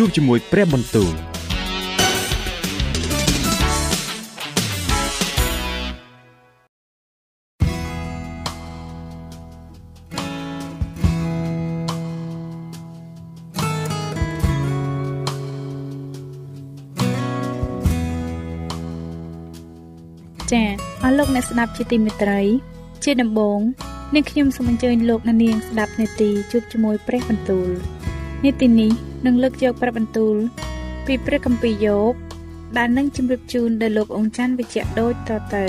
ជួបជាមួយព្រះបន្ទូលចា៎អស់លោកអ្នកស្ដាប់ជាទីមេត្រី ជាដំបូងនាងខ្ញុំសូមអញ្ជើញលោកអ្នកនាងស្ដាប់នេតិជួបជាមួយព្រះបន្ទូលនេតិនេះ នឹងលើកយកព្រះបន្ទូល ពីព្រះគម្ពីរយោបដែលនឹងជម្រាបជូនដល់លោកអង្ចាន់វិជ្ជៈដូចតទៅ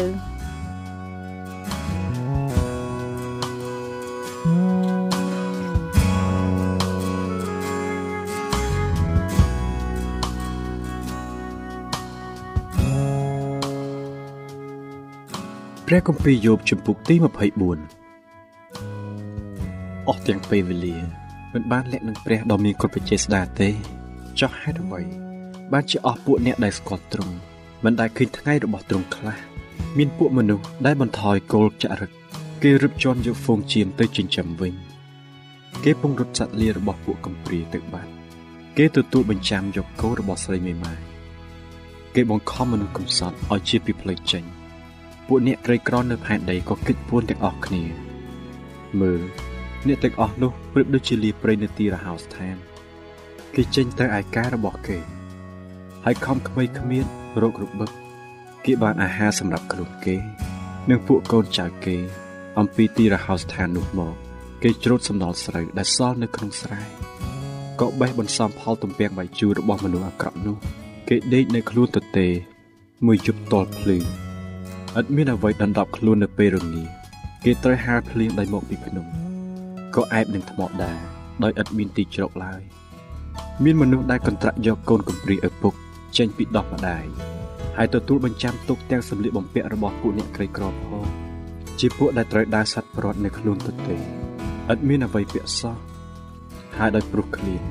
ព្រះគម្ពីរយោបជំពូកទី24អស់ទាំងពេលវេលា មិនបានលាក់នឹងព្រះដ៏មានគ្រប់វិជ័យស្ដាទេចោះហេតុអ្វីបានជាអស់ពួកអ្នកដែលស្គាល់ទ្រង់មិនដែលឃើញថ្ងៃរបស់ទ្រង់ខ្លះមានពួកមនុស្សដែលបន្ថយគោលចរិតគេរឹបជន់យកហ្វូងជៀមទៅចិញ្ចឹមវិញ គេពង្រត់សត្វលារបស់ពួកកំព្រាទៅបាត់គេទទួលបញ្ចាំយកគោរបស់ស្រីមេម៉ាយគេបង្ខំមនុស្សកំសត់ឲ្យជាពីផ្លូវចេញ ពួកអ្នកក្រីក្រនៅផែនដីក៏គិតពួនទាំងអស់គ្នា មើល អ្នកទាំងអស់នោះប្រៀបដូចជាលាព្រៃនៅទីរហោស្ថានគេចេញទៅឯការរបស់គេ ហើយខំក្បីគ្មានរោគរបឹកគេបានអាហារសម្រាប់ខ្លួនគេ និងពួកកូនចៅគេ អំពីទីរហោស្ថាននោះមក គេច្រូតសំណល់ស្រូវដែលសល់នៅក្នុងស្រែក៏បេះបន្សំផលទំពាំងបាយជូររបស់មនុស្សអាក្រក់នោះ គេដេកនៅខ្លួនទទេ មួយយប់តលភ្លឺឥតមានអ្វីដណ្ដប់ខ្លួននៅពេលរងាគេត្រូវហាលភ្លៀងដោយមកពីភ្នំ ក៏អែបនឹងថ្មដាដោយឥតមានទីជ្រកឡើយមានមនុស្សដែលកន្ត្រាក់យកកូនកំព្រាឪពុកចេញពីដោះម្ដាយហើយទទួលបញ្ចាំទុកទាំងសម្លៀកបំពាក់របស់ពួកអ្នកក្រីក្រផងជាពួកដែលត្រូវដើរសัตว์ប្រត់នៅខ្លួនទៅទេឥតមានអ្វីពាក់សោះហើយដោយព្រោះឃ្លាន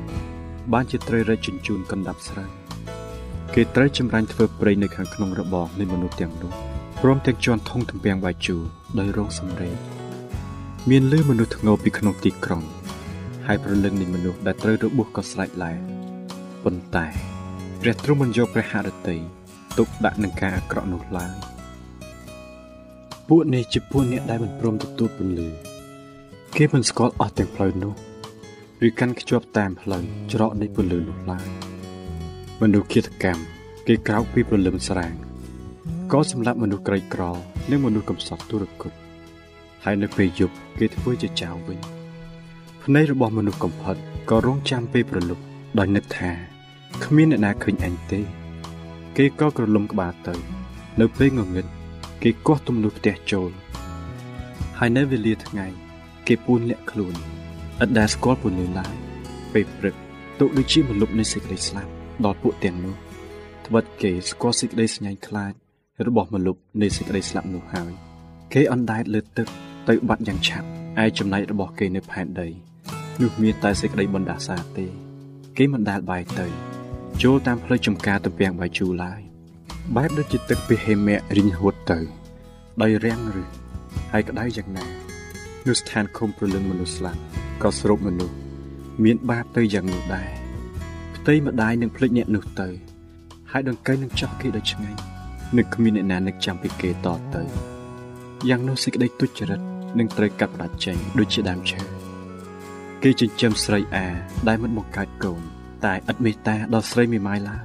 បានជាត្រូវរែកជញ្ជូនកណ្ដាប់ស្រាំគេត្រូវចម្រាញ់ធ្វើព្រៃនៅខាងក្នុងរបងនៃមនុស្សទាំងនោះព្រមទាំងជន់ធុងទំពាំងបាយជូរដោយរងសម្រេច មានលឺមនុស្សធ្ងោពីក្នុងទីក្រុង ហើយប្រលឹងនៃមនុស្សដែលត្រូវរបួសក៏ស្រេចឡែប៉ុន្តែព្រះទ្រង់មិនយកព្រះហឫទ័យទុកដាក់នឹងការអាក្រក់នោះឡើយពួកនេះជាពួកអ្នកដែលមិនព្រមទទួលពន្លឺគេមិនស្គាល់អស់ទាំងផ្លូវនោះឬកាន់ខ្ជាប់តាមផ្លូវច្រកនៃពន្លឺនោះឡើយមនុស្សគិតកម្មគេក្រោកពីព្រលឹមស្រាងក៏សម្លាប់មនុស្សក្រីក្រ និងមនុស្សកំសត់ទុរគត ហើយនៅពេលយប់គេធ្វើជាចៅវិញភ្នែករបស់មនុស្សកំផិតក៏រងចាំពេលប្រលប់ដោយនឹកថាគ្មានអ្នកណាឃើញអញទេ គេក៏ក្រឡុំក្បាលទៅ នៅពេលងងឹតគេគោះទំនួលផ្ទះចូលហើយនៅវេលាថ្ងៃ គេពូនលាក់ខ្លួនឥតដែលស្គាល់ពន្លឺឡើយពេលព្រឹកទុកដូចជាមលុបនៃសេចក្តីស្លាប់ដល់ពួកទាំងនោះត្បិតគេស្គាល់សេចក្តីស្ញាញ់ខ្លាចរបស់មនុស្សនៃសេចក្តីស្លាប់នោះហើយ គេអណ្ដែតលើទឹក ទៅបាត់យ៉ាងឆាប់ឯចំណែករបស់គេនៅផែនដីនោះមានតែសេចក្តីបណ្ដាសាទេ គេមិនដែលបាយទៅ ចូលតាមផ្លូវចំការទំពាំងបាយជូរឡើយបែបដូចជាទឹកពីហេមៈរីងហួតទៅដោយរាំងឬហើយក្តៅយ៉ាងណានោះស្ថានឃុំប្រលឹងមនុស្សស្លាប់ក៏ស្រូបមនុស្សមានបាបទៅយ៉ាងនោះដែរផ្ទៃម្ដាយនឹងភ្លេចអ្នកនោះទៅ ហើយដង្កូវនឹងចោះគេដោយឆ្ងាញ់នឹកគ្មានអ្នកណានឹកចាំពីគេតទៅយ៉ាងនោះសេចក្តីទុច្ចរិត នឹងត្រូវកាត់ផ្តាច់ចេញដូចជាដើមឈើគេចិញ្ចឹមស្រីអាដែលមិនបង្កើតកូន តែឥតមេត្តាដល់ស្រីមេម៉ាយឡើយ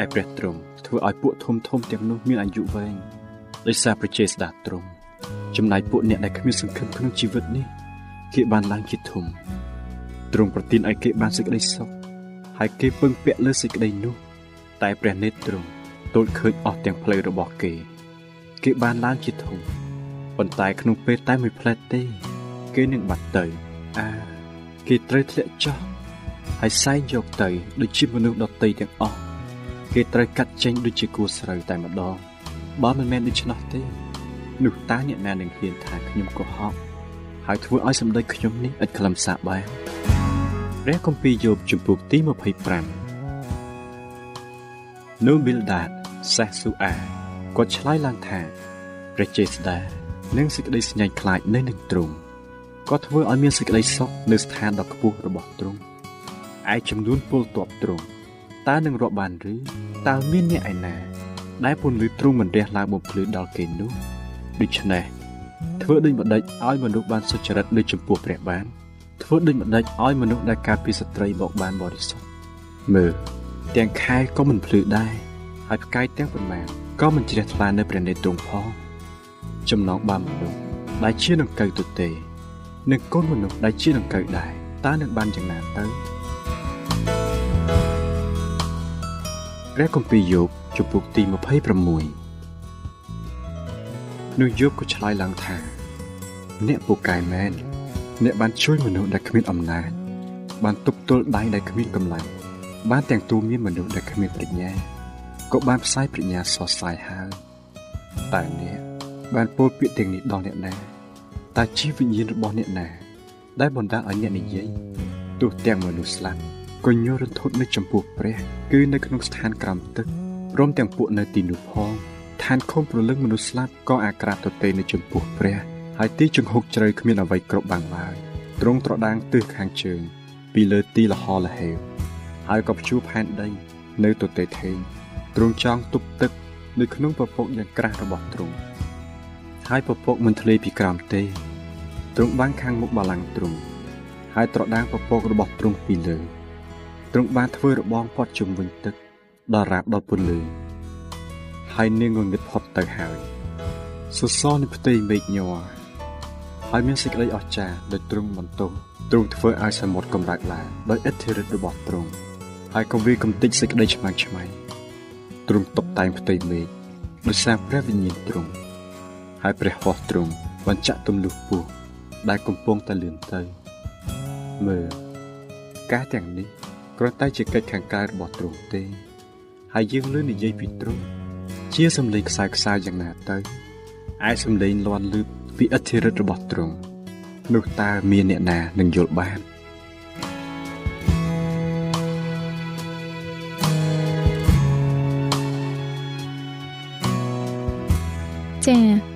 ឯព្រះទ្រង់ធ្វើឲ្យពួកធំធំទាំងនោះមានអាយុវែងដោយសារព្រះចេស្តាទ្រង់ចំណែកពួកអ្នកដែលគ្មានសង្ឃឹមក្នុងជីវិតនេះគេបានឡើងជាធំទ្រង់ប្រទានឲ្យគេបានសេចក្តីសុខហើយគេពឹងពាក់លើសេចក្តីនោះ តែព្រះនេត្រទ្រង់ទល់ឃើញអស់ទាំងផ្លូវរបស់គេ គេបានឡើងជាធំ ប៉ុន្តែក្នុងពេលតែមួយផ្លែតទេ គេនឹងបាត់ទៅអាគេត្រូវធ្លាក់ចុះហើយសែងយកទៅដូចជាមនុស្សដតីទាំងអស់គេត្រូវកាត់ចេញដូចជាគួស្រូវតែម្ដងបើមិនមែនដូច្នោះទេនោះតើអ្នកណានឹងហ៊ានថាខ្ញុំកុហកហើយធ្វើឲ្យសម្ដេចខ្ញុំនេះឥតខ្លឹមសារបានព្រះគម្ពីរយោបជំពូកទី25នូប៊ីលដាតសេះស៊ូអាគាត់ឆ្លើយឡើងថាព្រះចេស្តា និងសេចក្តីស្ញាញ់ខ្លាចនៅនឹងទ្រង់ក៏ធ្វើឲ្យមានសេចក្តីសុខនៅស្ថានដ៏ខ្ពស់របស់ទ្រង់ឯចំនួនពលទ័ពទ្រង់តើនឹងរាប់បានឬតើមានអ្នកឯណា ដែលពន្លឺទ្រង់មិនរះឡើងបំភ្លឺដល់គេនោះដូច្នេះធ្វើដូចម្ដេចឲ្យមនុស្សបានសុចរិតនៅចំពោះព្រះបានធ្វើដូចម្ដេចឲ្យមនុស្សដែលកើតពីស្ត្រីមកបានបរិសុទ្ធមើលទាំងខែក៏មិនភ្លឺដែរហើយផ្កាយទាំងប៉ុន្មានក៏មិនជ្រះថ្លានៅព្រះនេត្រទ្រង់ផង ចំណងបានមនុស្សដែលជានឹងកៅទទេនិងកូនមនុស្សដែលជានឹងកៅដែរតើនឹងបានយ៉ាងណាទៅព្រះគម្ពីរយោបជំពូកទី26នោះយោបក៏ឆ្លើយឡើងថា អ្នកពូកែមែនអ្នកបានជួយមនុស្សដែលគ្មានអំណាចបានទប់ទល់ដៃដែលគ្មានកម្លាំងបានទាំងទូមានមនុស្សដែលគ្មានប្រាជ្ញាក៏បានផ្សាយប្រាជ្ញាសរសៃហើយតែអ្នក បានពោលពាក្យទាំងនេះដល់អ្នកណាតើជីវវិញ្ញាណរបស់អ្នកណា ដែលបណ្ដាលឲ្យអ្នកនិយាយទោះទាំងមនុស្សស្លាប់ក៏ញ័ររន្ធត់នៅចំពោះព្រះ គឺនៅក្នុងស្ថានក្រោមទឹកព្រមទាំងពួកនៅទីនោះផងឋានខំប្រលឹងមនុស្សស្លាប់ក៏អាក្រាតទទេនៅចំពោះព្រះហើយទីចង្ហុកជ្រៅគ្មានអ្វីគ្រប់បាំងឡើយទ្រង់ត្រដាងទិសខាងជើង ពីលើទីលហលហេវហើយក៏ព្យួរផែនដីនៅទទេថេងទ្រង់ចង់ទប់ទឹក នៅក្នុងពពកយ៉ាងក្រាស់របស់ទ្រង់ ហើយពពកមិនធ្លាយពីក្រោមទេទ្រង់បានខាងមុខបល្ល័ង្កទ្រង់ហើយត្រដាងពពករបស់ទ្រង់ពីលើទ្រង់បានធ្វើរបងព័ទ្ធជុំវិញទឹកដល់រាបដល់ពន្លឺហើយនាងងងឹតផុតទៅហើយសសរនៃផ្ទៃមេឃញ័រហើយមានសេចក្តីអស្ចារ្យដោយទ្រង់បន្ទោសទ្រង់ធ្វើឲ្យសមុទ្រកម្រើកឡើងដោយឥទ្ធិឫទ្ធិរបស់ទ្រង់ហើយក៏វាកំទេចសេចក្តីឆ្មាំងឆ្មៃទ្រង់តុបតែងផ្ទៃមេឃដោយសារព្រះវិញ្ញាណទ្រង់ ហើយព្រះហស្ថទ្រង់បញ្ចាក់ទម្លុះពោះដែលកំពុងតែលឿនទៅមើលការទាំងនេះគ្រាន់តែជាកិច្ចខាងកាយរបស់ទ្រង់ទេ ហើយយើងលើនិយាយពីទ្រង់ជាសំឡេងខ្សែខ្សែយ៉ាងណាទៅឯសំឡេងលាន់លឺពីអធិរិទ្ធរបស់ទ្រង់នោះតើមានអ្នកណានឹងយល់បានចា៎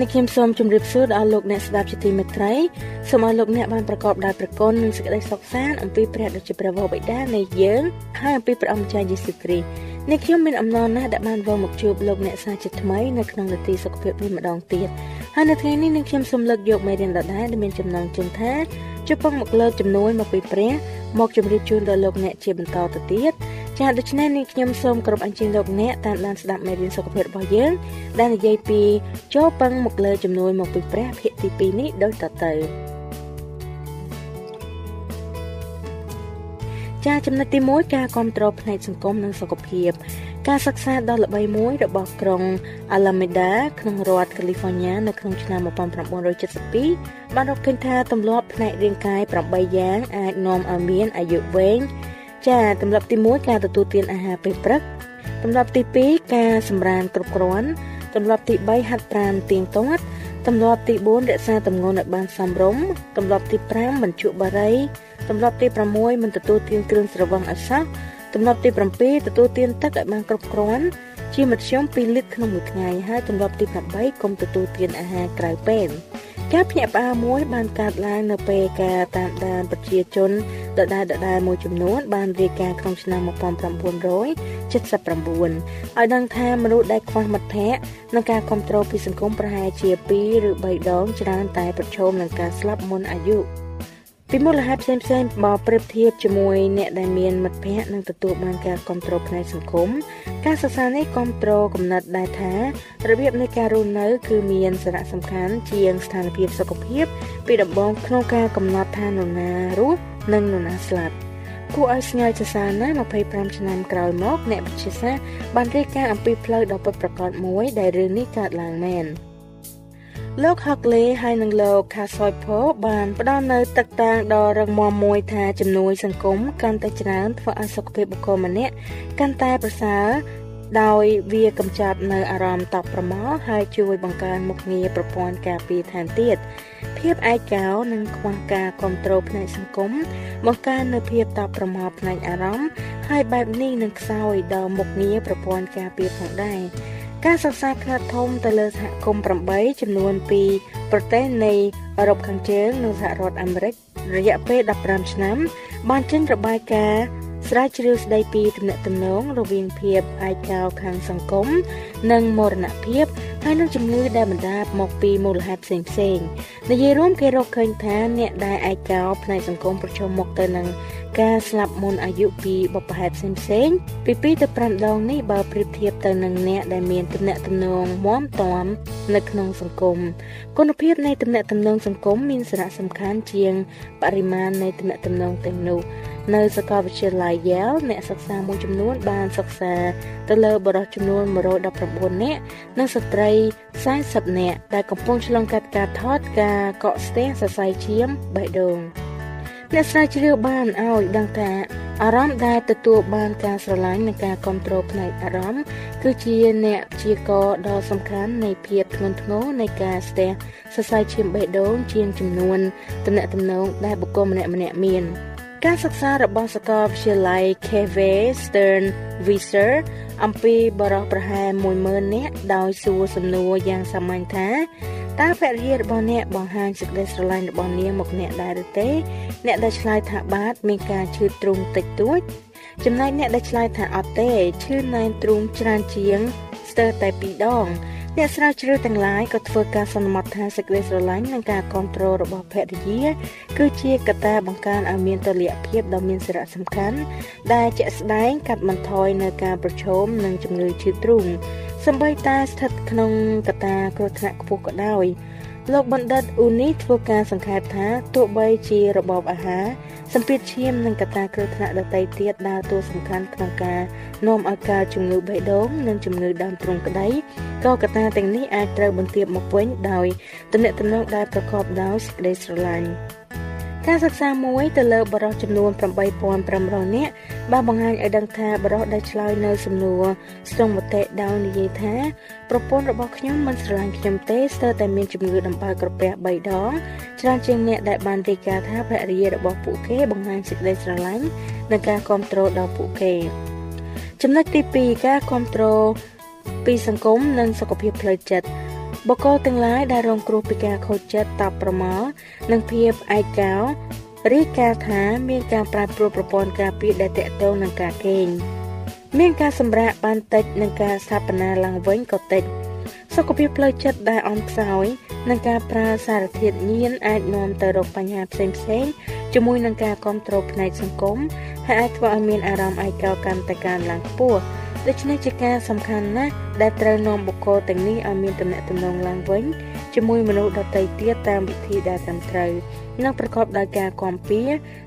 នេះខ្ញុំសូមជម្រាបសួរដល់លោកអ្នកស្ដាប់ជាទីមេត្រីសូមឲ្យលោកអ្នកបានប្រកបដោយព្រះគុណនិងសេចក្តីសុខសាន្តអំពីព្រះដ៏ជាព្រះវរបិតានៃយើងហើយអំពីព្រះអម្ចាស់យេស៊ូវគ្រីស្ទនេះខ្ញុំមានអំណរណាស់ដែលបានវិលមកជួបលោកអ្នកសាជាថ្មីនៅក្នុងនាទីសុខភាពនេះម្ដងទៀតហើយនៅថ្ងៃនេះនឹងខ្ញុំសូមលើកយកមេរៀនដដែលដែលមានចំណងជើងថាជប៉ុងមកលើកជំនួយមកពីព្រះមកជម្រាបជូនដល់លោកអ្នកជាបន្តទៅទៀត ចាដូច្នេះនេះខ្ញុំសូមគោរពអញ្ជើញលោកអ្នកតាមដានស្ដាប់មេរៀនសុខភាពរបស់យើង ដែលនិយាយពីចូលពឹងមកលើជំនួយមកពីព្រះភាគទី2នេះដូចតទៅចាចំណុចទី1ការគ្រប់គ្រងផ្នែកសង្គមនិងសុខភាពការសិក្សាដ៏ល្បីមួយរបស់ក្រុង Alameda ក្នុងរដ្ឋ California នៅក្នុងឆ្នាំ1972បានរកឃើញថាទម្លាប់ផ្នែករាងកាយ8យ៉ាងអាចនាំឲ្យមានអាយុវែង ចាទម្លាប់ទី1ការទទួលទានអាហារពេលព្រឹកទម្លាប់ទី2ការសម្រានគ្រប់គ្រាន់ទម្លាប់ទី3ហាត់ប្រាណទៀងទាត់ទម្លាប់ទី4រក្សាទម្ងន់ឲ្យបានសមរម្យទម្លាប់ទី5បញ្ជក់បារីទម្លាប់ទី6មិនទទួលទានគ្រឿងស្រវឹងឲ្យសោះទម្លាប់ទី7ទទួលទានទឹកឲ្យបានគ្រប់គ្រាន់ជាមធ្យម2លីត្រក្នុងមួយថ្ងៃហើយទម្លាប់ទី8កុំទទួលទានអាហារក្រៅពេល ការភ្ញាក់ផ្អើលមួយបានកើតឡើងនៅពេលការតាមដានប្រជាជនដដែលដដែលមួយចំនួនបានរាយការណ៍ក្នុងឆ្នាំ1979ឲ្យដឹងថាមនុស្សដែលខ្វះមិត្តភ័ក្តិនិងការគ្រប់គ្រងពីសង្គមប្រហែលជា2ឬ3ដងច្រើនតែប្រឈមនឹងការស្លាប់មុនអាយុ ពីមូលហេតុផ្សេងផ្សេងបើប្រៀបធៀបជាមួយអ្នកដែលមានមិត្តភ័ក្តិនិងទទួលបានការគ្រប់គ្រងផ្នែកសង្គមការសិក្សានេះគ្រប់គ្រងកំណត់ដែរថារបៀបនៃការរស់នៅគឺមានសារៈសំខាន់ជាងស្ថានភាពសុខភាពពីដំបូងក្នុងការកំណត់ថានរណារស់និងនរណាស្លាប់គួរឲ្យស្ញើចសាណា25ឆ្នាំក្រោយមកអ្នកវិទ្យាសាស្ត្របានរាយការណ៍អំពីផ្លូវដ៏ពិតប្រាកដមួយដែលរឿងនេះកើតឡើងមែន។ លោក Hockley ហើយនិងលោក Casoipo បានផ្ដល់នៅទឹកតាំងដ៏រឹងមាំមួយថាជំនួយសង្គមកាន់តែច្រើនធ្វើឲ្យសុខភាពបុគ្គលម្នាក់កាន់តែប្រសើរដោយវាកម្ចាត់នៅអារម្មណ៍តប់ប្រមល់ហើយជួយបង្កើនមុខងារប្រព័ន្ធការពារថែមទៀតភាពឯកោនិងខ្វះការគ្រប់គ្រងផ្នែកសង្គមបង្កើននៅភាពតប់ប្រមល់ផ្នែកអារម្មណ៍ហើយបែបនេះនឹងខ្សោយដល់មុខងារប្រព័ន្ធការពារផងដែរ ការសិក្សាខ្នាតធំទៅលើសហគមន៍8ចំនួនពីប្រទេសនៃអឺរ៉ុបខាងជើងនិងសហរដ្ឋអាមេរិករយៈពេល15ឆ្នាំ បានចេញរបាយការណ៍ស្រាវជ្រាវស្ដីពីទំនាក់ទំនងរវាងភាពឯកោខាងសង្គមនិងមរណភាពហើយនឹងជំងឺដែលបណ្ដាលមកពីមូលហេតុផ្សេងផ្សេងនិយាយរួមគេរកឃើញថាអ្នកដែលឯកោផ្នែកសង្គមប្រឈមមុខទៅនឹង ការស្លាប់មុនអាយុពីបុព្វហេតុផ្សេងៗពី2ទៅ5ដងនេះបើប្រៀបធៀបទៅនឹងអ្នកដែលមានទំនាក់ទំនងមាំទាំនៅក្នុងសង្គមគុណភាពនៃទំនាក់ទំនងសង្គមមានសារៈសំខាន់ជាងបរិមាណនៃទំនាក់ទំនងទាំងនោះនៅសាកលវិទ្យាល័យ Yale អ្នកសិក្សាមួយចំនួនបានសិក្សាទៅលើបុរសចំនួន119នាក់និងស្ត្រី40នាក់ដែលកំពុងឆ្លងកាត់ការថតការកកស្ទះសរសៃឈាមបេះដូង អ្នកស្រាវជ្រាវបានឲ្យដឹងថាអារម្មណ៍ដែលទទួលបានការស្រឡាញ់និងការគ្រប់គ្រងផ្នែកអារម្មណ៍គឺជាអ្នកព្យាករដ៏សំខាន់នៃភាពធ្ងន់ធ្ងរនៃការស្ទះសរសៃឈាមបេះដូងជាងចំនួនតំណែងតំណងដែលបុគ្គលម្នាក់ម្នាក់មាន ការសិក្សារបស់សាកលវិទ្យាល័យ KV Stern Viser អំពីបរិះប្រហែល10000នាក់ដោយសួរសំណួរយ៉ាងសាមញ្ញថាតើភរិយារបស់អ្នកបង្ហាញសេចក្តីស្រឡាញ់របស់នាងមកអ្នកដែរឬទេ អ្នកដែលឆ្លើយថាបាទមានការឈឺទ្រូងតិចតួច ចំណែកអ្នកដែលឆ្លើយថាអត់ទេឈឺណែនទ្រូងច្រើនជាងស្ទើរតែ2ដង អ្នកស្រាវជ្រាវទាំងឡាយក៏ធ្វើការសន្មត់ថាសេចក្តីស្រឡាញ់និងការគ្រប់គ្រងរបស់ភរិយាគឺជាកត្តាបង្កើនឲ្យមានតុល្យភាពដ៏មានសារៈសំខាន់ដែលជាក់ស្ដែងកាត់បន្ថយនៅការប្រឈមនឹងជំងឺឈឺទ្រូងសម្បីតែស្ថិតក្នុងកត្តាគ្រោះថ្នាក់ខ្ពស់ក៏ដោយ លោកបណ្ឌិតអ៊ូនីធ្វើការសង្ខេបថាទោះបីជារបបអាហារសម្ពាធឈាមនិងកត្តាគ្រោះថ្នាក់ដទៃទៀតដើរតួសំខាន់ក្នុងការនាំឲ្យកើតជំងឺបេះដូងនិងជំងឺដើមទ្រូងក្តីក៏កត្តាទាំងនេះអាចត្រូវបន្ទាបមកវិញដោយទំនាក់ទំនងដែលប្រកបដោយសេចក្តីស្រឡាញ់ ការសិក្សាមួយទៅលើបរិសុទ្ធចំនួន8500នាក់បានបង្ហាញឲ្យដឹងថាបរិសុទ្ធដែលឆ្លើយនៅសំណួរស្ទង់មតិដោយនិយាយថាប្រពន្ធរបស់ខ្ញុំមិនស្រឡាញ់ខ្ញុំទេស្ទើរតែមានជំងឺដំបៅក្រពះ3ដងច្រើនជាងអ្នកដែលបានរាយការណ៍ថាភរិយារបស់ពួកគេបង្ហាញសេចក្តីស្រឡាញ់និងការគ្រប់គ្រងដល់ពួកគេចំណុចទី2ការគ្រប់គ្រងពីសង្គមនិងសុខភាពផ្លូវចិត្ត បកគោទាំងឡាយដែលរងគ្រោះពីការខូចចិត្តតប់ប្រមល់និងភាពឯកោរាយការណ៍ថាមានការប្រែប្រួលប្រព័ន្ធការពារដែលតកតងនឹងការគេងមានការសម្រាកបានតិចនិងការស្ថាបនាឡើងវិញក៏តិចសុខភាពផ្លូវចិត្តដែលអន់ខ្សោយនិងការប្រើសារធាតុញៀនអាចនាំទៅរកបញ្ហាផ្សេងផ្សេងជាមួយនឹងការគ្រប់គ្រងផ្នែកសង្គមហើយអាចធ្វើឲ្យមានអារម្មណ៍ឯកោកាន់តែកើនឡើងខ្ពស់ ដូច្នេះជាការសំខាន់ណាស់ដែលត្រូវនាំបុគ្គលទាំងនេះឲ្យមានទំនាក់ទំនងឡើងវិញជាមួយមនុស្សដទៃទៀតតាមវិធីដែលត្រឹមត្រូវនិងប្រកបដោយការគាំពៀ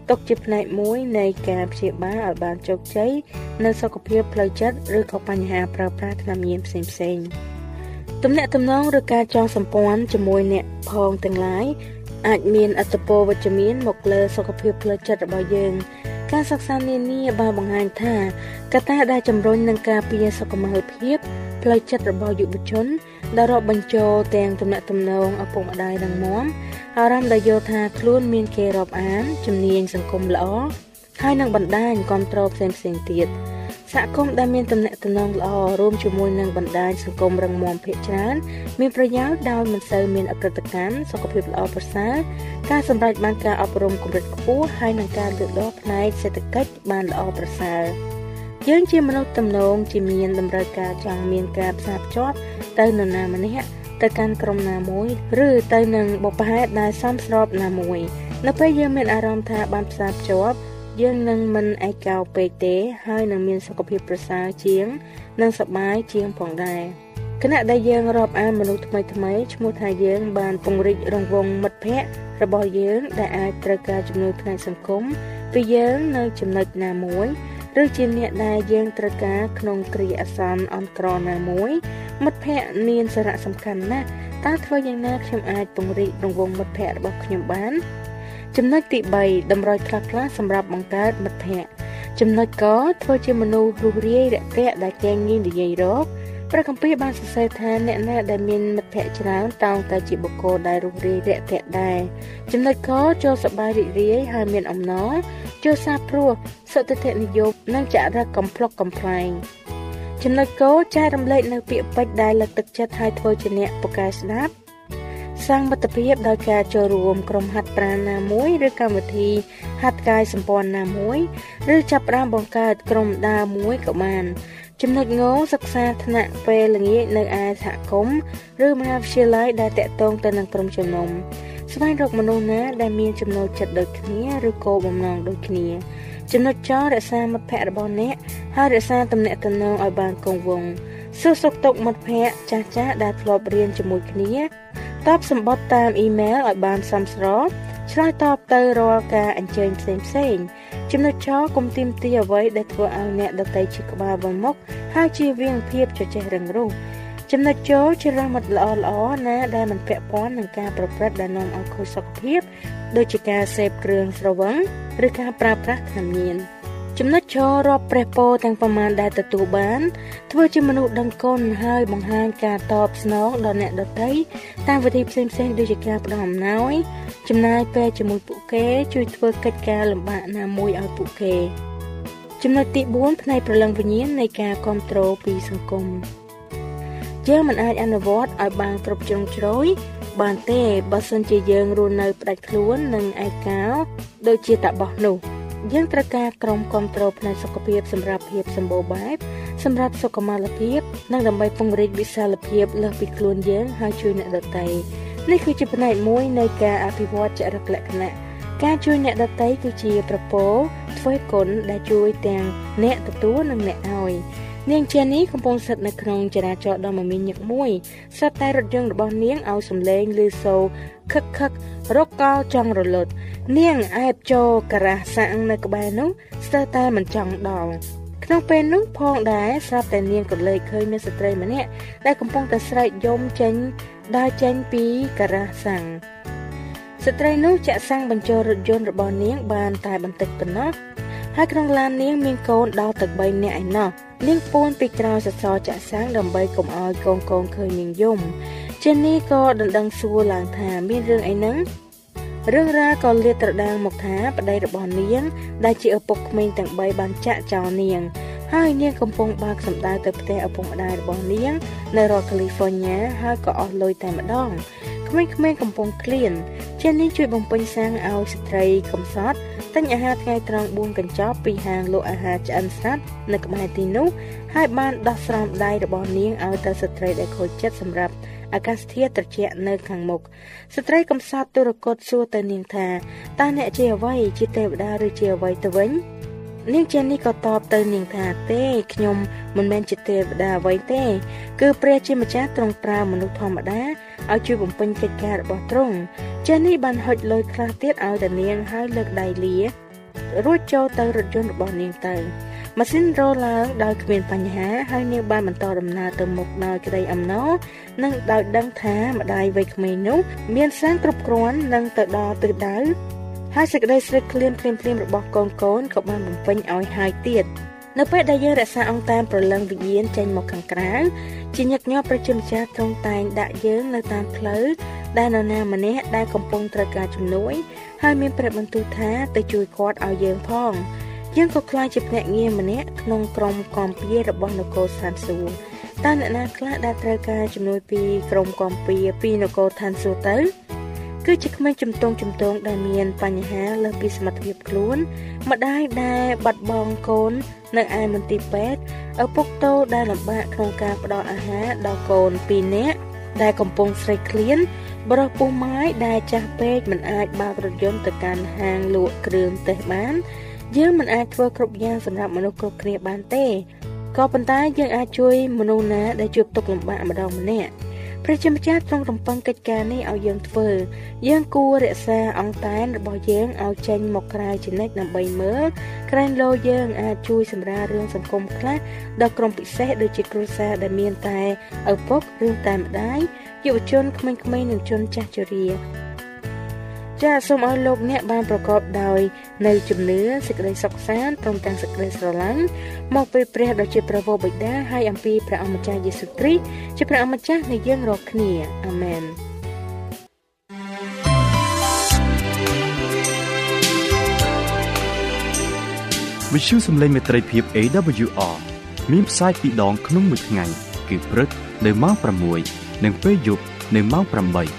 ទុកជាផ្នែកមួយនៃការព្យាបាលឲ្យបានជោគជ័យនៅសុខភាពផ្លូវចិត្តឬក៏បញ្ហាប្រើប្រាស់ថ្នាំញៀនផ្សេងៗទំនាក់ទំនងឬការចងសម្ព័ន្ធជាមួយអ្នកផងទាំងឡាយអាចមានអត្តពលវិជ្ជមានមកលើសុខភាពផ្លូវចិត្តរបស់យើង ការសិក្សានានាបានបង្ហាញថាកត្តាដែលជំរុញនឹងការពារសុខុមាលភាពផ្លូវចិត្តរបស់យុវជនដែលរាប់បញ្ចូលទាំងទំនាក់ទំនងឪពុកម្ដាយនិងមាំអារម្មណ៍ដែលយល់ថាខ្លួនមានគេរាប់អានជំនាញសង្គមល្អហើយនឹងបណ្ដាញគ្រប់គ្រងផ្សេងផ្សេងទៀត សហគមន៍ដែលមានទំនាក់ទំនងល្អរួមជាមួយនឹងបណ្ដាញសង្គមរឹងមាំភាគច្រើនមានប្រយោជន៍ដោយមិនសូវមានអក្រិតកម្មសុខភាពល្អប្រសើរការសម្រេចបានការអប់រំកម្រិតខ្ពស់ហើយនឹងការលើកដកផ្នែកសេដ្ឋកិច្ចបានល្អប្រសើរយើងជាមនុស្សទំនងជាមានតម្រូវការចង់មានការផ្សារភ្ជាប់ទៅនរណាម្នាក់ទៅកាន់ក្រុមណាមួយឬទៅនឹងបុព្វហេតុដែលសមស្របណាមួយ នៅពេលយើងមានអារម្មណ៍ថាបានផ្សារភ្ជាប់ យើងនឹងមិនឯកោពេកទេហើយនឹងមានសុខភាពប្រសើរជាង និងសប្បាយជាងផងដែរគណៈដែលយើងរាប់អានមនុស្សថ្មីថ្មីឈ្មោះថាយើងបានពង្រីករង្វង់មិត្តភ័ក្តិរបស់យើងដែលអាចត្រូវការជំនួយផ្នែកសង្គមពីយើងនៅចំណុចណាមួយឬជាអ្នកដែលយើងត្រូវការក្នុងគ្រាអាសន្នអន្តរណាមួយ មិត្តភ័ក្តិមានសារៈសំខាន់ណាស់តើធ្វើយ៉ាងណាខ្ញុំអាចពង្រីករង្វង់មិត្តភ័ក្តិរបស់ខ្ញុំបាន ចំណុចទី3តម្រូវខ្លះៗសម្រាប់បង្កើតមិត្តភ័ក្តិចំណុចកធ្វើជាមនុស្សរុះរាយរាក់ទាក់ដែលកែងងាយនិយាយរកព្រះគម្ពីរបានសរសេរថាអ្នកណាដែលមានមិត្តភ័ក្តិច្រើនតោងតែជាបុគ្គលដែលរុះរាយរាក់ទាក់ដែរចំណុចកចូលសប្បាយរីករាយហើយមានអំណរចូលសាព្រោះសតិធនិយមនិងចរិតកំ pl ុកកំ pl ែងចំណុចកចែករំលែកនៅពាក្យពេចន៍ដែលលើកទឹកចិត្តឲ្យធ្វើជាអ្នកពូកែស្ដាប់ សាងមិត្តភាពដោយការចូលរួមក្រុមហាត់ប្រាណណាមួយឬកម្មវិធីហាត់កាយសម្ព័ន្ធណាមួយឬចាប់ផ្ដើមបង្កើតក្រុមដើរមួយក៏បានចំណុចងសិក្សាថ្នាក់ពេលល្ងាចនៅឯសហគមន៍ឬមហាវិទ្យាល័យដែលតាក់ទងទៅនឹងក្រុមជំនុំស្វែងរកមនុស្សណាដែលមានចំណូលចិត្តដូចគ្នាឬគោលបំណងដូចគ្នាចំណុចចររក្សាមិត្តភ័ក្តិរបស់អ្នកហើយរក្សាទំនាក់ទំនងឲ្យបានគង់វង្ស សួរសុខទុក្ខមិត្តភ័ក្តិចាស់ចាស់ដែលធ្លាប់រៀនជាមួយគ្នាតបសម្បត្តិតាមអ៊ីមែលឲ្យបានសមស្របឆ្លើយតបទៅរាល់ការអញ្ជើញផ្សេងផ្សេងចំណុចចគុំទីមទីអ្វីដែលធ្វើឲ្យអ្នកដតីជាក្បាលវមុខហើយជាវៀងភាពចចេះរឹងរូសចំណុចចូលជារមិត្តល្អល្អណាដែលមិនពាក់ព័ន្ធនឹងការប្រព្រឹត្តដែលនាំឲ្យខូចសុខភាព ដូចជាការសេពគ្រឿងស្រវឹងឬការប្រើប្រាស់ថ្នាំញៀន ចំណុចចូលរាប់ព្រះពរទាំងប្រមាណដែលទទួលបាន ធ្វើជាមនុស្សដឹងគុណហើយបង្ហាញការតបស្នងដល់អ្នកដទៃតាមវិធីផ្សេងៗដូចជាការផ្ដល់អំណោយចំណាយពេលជាមួយពួកគេ ជួយធ្វើកិច្ចការលំបាកណាមួយឲ្យពួកគេ ចំណុចទី4ផ្នែកប្រលឹងវិញ្ញាណនៃការគ្រប់គ្រងពីសង្គមយើងមិនអាចអនុវត្តឲ្យបានគ្រប់ជ្រុងជ្រោយបានទេបើសិនជាយើងរស់នៅផ្ដាច់ខ្លួននិងឯកោ ដូចជាតាបោះនោះ យើងត្រូវការក្រុមគ្រប់គ្រងផ្នែកសុខភាពសម្រាប់ភាពសម្បូរបែបសម្រាប់សុខុមាលភាពនិងដើម្បីពង្រីកវិសាលភាពលើសពីខ្លួនយើងហើយជួយអ្នកដទៃនេះគឺជាផ្នែកមួយនៃការអភិវឌ្ឍចរិតលក្ខណៈការជួយអ្នកដទៃគឺជាប្រពោធ្វើគុណដែលជួយទាំងអ្នកទទួលនិងអ្នកឲ្យ នាងជានេះកំពុងស្ថិតនៅក្នុងចរាចរណ៍ដ៏មមាញឹកមួយស្រាប់តែរថយន្តរបស់នាងឲ្យសំឡេងឮសូរខឹកខឹករកកោចង់រលត់ នាងអែបចូលការ៉ាសាំងនៅក្បែរនោះស្ទើរតែមិនចង់ដល់ក្នុងពេលនោះផងដែរស្រាប់តែនាងក៏លើកឃើញមានស្ត្រីម្នាក់ដែលកំពុងតែស្រែកយំចេញដើរចេញពីការ៉ាសាំងស្ត្រីនោះចាក់សាំងបញ្ចូលរថយន្តរបស់នាងបានតែបន្តិចប៉ុណ្ណោះ ហើយក្នុងឡាននាងមានកូនដល់ទឹក3នាក់ឯណោះនាងពួនពីក្រោយសសរចាក់សាំងដើម្បីកុំឲ្យកូនកូនឃើញនាងយំចេននេះក៏ដណ្ដឹងសួរឡើងថាមានរឿងអីហ្នឹងរឿងរ៉ាវក៏លាតត្រដាងមកថាប្តីរបស់នាង ដែលជាឪពុកក្មេងទាំង3បានចាក់ចោលនាង ហើយនាងកំពុងបើកសម្ដៅទៅផ្ទះឪពុកម្ដាយរបស់នាង នៅរដ្ឋកាលីហ្វ័រញ៉ាហើយក៏អស់លុយតែម្ដងក្មេងៗកំពុងឃ្លានជានេះជួយបំពេញសាំងឲ្យស្ត្រីកំសត់តែ ទិញអាហារថ្ងៃត្រង់4កញ្ចប់ពីហាងលក់អាហារឆ្អិនស្រាប់នៅក្បែរទីនោះហើយបានដោះស្រោមដៃរបស់នាងឲ្យទៅស្ត្រីដែលខូចចិត្តសម្រាប់អាកាសធាតុត្រជាក់នៅខាងមុខស្ត្រីកំសត់ទុរគតសួរទៅនាងថាតើអ្នកជាអ្វីជាទេវតាឬជាអ្វីទៅវិញនាងចេននេះក៏តបទៅនាងថាទេខ្ញុំមិនមែនជាទេវតាអ្វីទេ គឺព្រះជាម្ចាស់ទ្រង់ប្រើមនុស្សធម្មតា ឲ្យជួយបំពេញកិច្ចការរបស់ទ្រង់ចេននេះបានហុចលុយខ្លះទៀតឲ្យទៅនាងហើយលើកដៃលារួចចូលទៅរថយន្តរបស់នាងទៅម៉ាស៊ីនរោឡើងដោយគ្មានបញ្ហាហើយនាងបានបន្តដំណើរទៅមុខដោយក្តីអំណរនិងដោយដឹងថាម្ដាយវ័យក្មេងនោះមានសាងគ្រប់គ្រាន់និងទៅដល់ទិសដៅហើយសេចក្តីស្រេកឃ្លានភ្លាមភ្លាមរបស់កូនកូនក៏បានបំពេញឲ្យហើយទៀត នៅពេលដែលយើងរក្សាអង្គតាមប្រលឹងវិញ្ញាណចេញមកខាងក្រៅជាញឹកញាប់ប្រជាម្ចាស់ទ្រង់តែងដាក់យើងនៅតាមផ្លូវដែលនរណាម្នាក់ដែលកំពុងត្រូវការជំនួយហើយមានព្រះបន្ទូលថាទៅជួយគាត់ឲ្យយើងផងយើងក៏ខ្លាចជាភ្នាក់ងារម្នាក់ក្នុងក្រុមកំពីរបស់នគរឋានសួគ៌តើអ្នកណាខ្លះដែលត្រូវការជំនួយពីក្រុមកំពីពីនគរឋានសួគ៌ទៅ គឺជាក្មេងជំទង់ជំទង់ដែលមានបញ្ហាលើសពីសមត្ថភាពខ្លួន ម្ដាយដែលបាត់បង់កូននៅឯមន្ទីរពេទ្យឪពុកតូដែលលំបាកក្នុងការផ្ដល់អាហារដល់កូន2នាក់ដែលកំពុងស្រេកឃ្លានបរិះពុះម៉ាយដែលចាស់ពេកមិនអាចបើករថយន្តទៅកាន់ហាងលក់គ្រឿងទេសបានយើងមិនអាចធ្វើគ្រប់យ៉ាងសម្រាប់មនុស្សគ្រប់គ្នាបានទេក៏ប៉ុន្តែយើងអាចជួយមនុស្សណាដែលជួបទុក្ខលំបាកម្ដងម្នាក់ ព្រះជាម្ចាស់ទ្រង់រំពឹងកិច្ចការនេះឲ្យយើងធ្វើ យើងគួររក្សាអង្គតែនរបស់យើងឲ្យចេញមកក្រៅជានិច្ចដើម្បីមើលក្រែងលោយើងអាចជួយសម្រាលរឿងសង្គមខ្លះដល់ក្រុមពិសេសដូចជាគ្រួសារដែលមានតែឪពុកឬតែម្ដាយយុវជនក្មេងៗនិងជនចាស់ជរា ចាសូមឲ្យលោកអ្នកបានប្រកបដោយនៅជំនឿសេចក្តីសុខសាន្តព្រមទាំងសេចក្តីស្រឡាញ់មកពីព្រះដ៏ជាព្រះវរបិតាហើយអំពីព្រះអម្ចាស់យេស៊ូវគ្រីស្ទជាព្រះអម្ចាស់នៃយើងរាល់គ្នាអាមែនវិទ្យុសំឡេងមេត្រីភាព AWR មានផ្សាយពីរដងក្នុងមួយថ្ងៃ គឺព្រឹកនៅម៉ោង6និងពេលយប់នៅម៉ោង8